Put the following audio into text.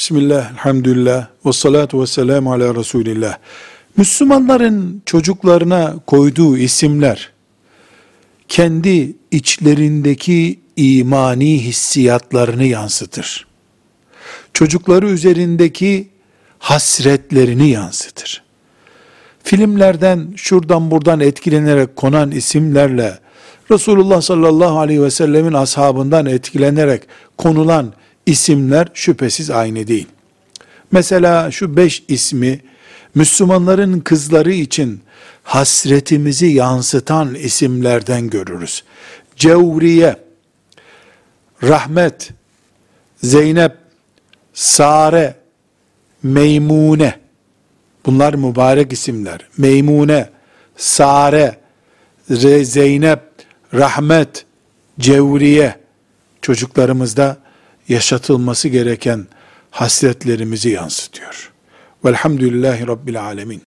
Bismillah, elhamdülillah, ve salatu ve selamu ala Resulillah. Müslümanların çocuklarına koyduğu isimler, kendi içlerindeki imani hissiyatlarını yansıtır. Çocukları üzerindeki hasretlerini yansıtır. Filmlerden şuradan buradan etkilenerek konan isimlerle Resulullah sallallahu aleyhi ve sellemin ashabından etkilenerek konulan isimler şüphesiz aynı değil. Mesela şu beş ismi Müslümanların kızları için hasretimizi yansıtan isimlerden görürüz. Cevriye, Rahmet, Zeynep, Sare, Meymune, bunlar mübarek isimler. Meymune, Sare, Zeynep, Rahmet, Cevriye, çocuklarımızda yaşatılması gereken hasretlerimizi yansıtıyor. Velhamdülillahi Rabbil Alemin.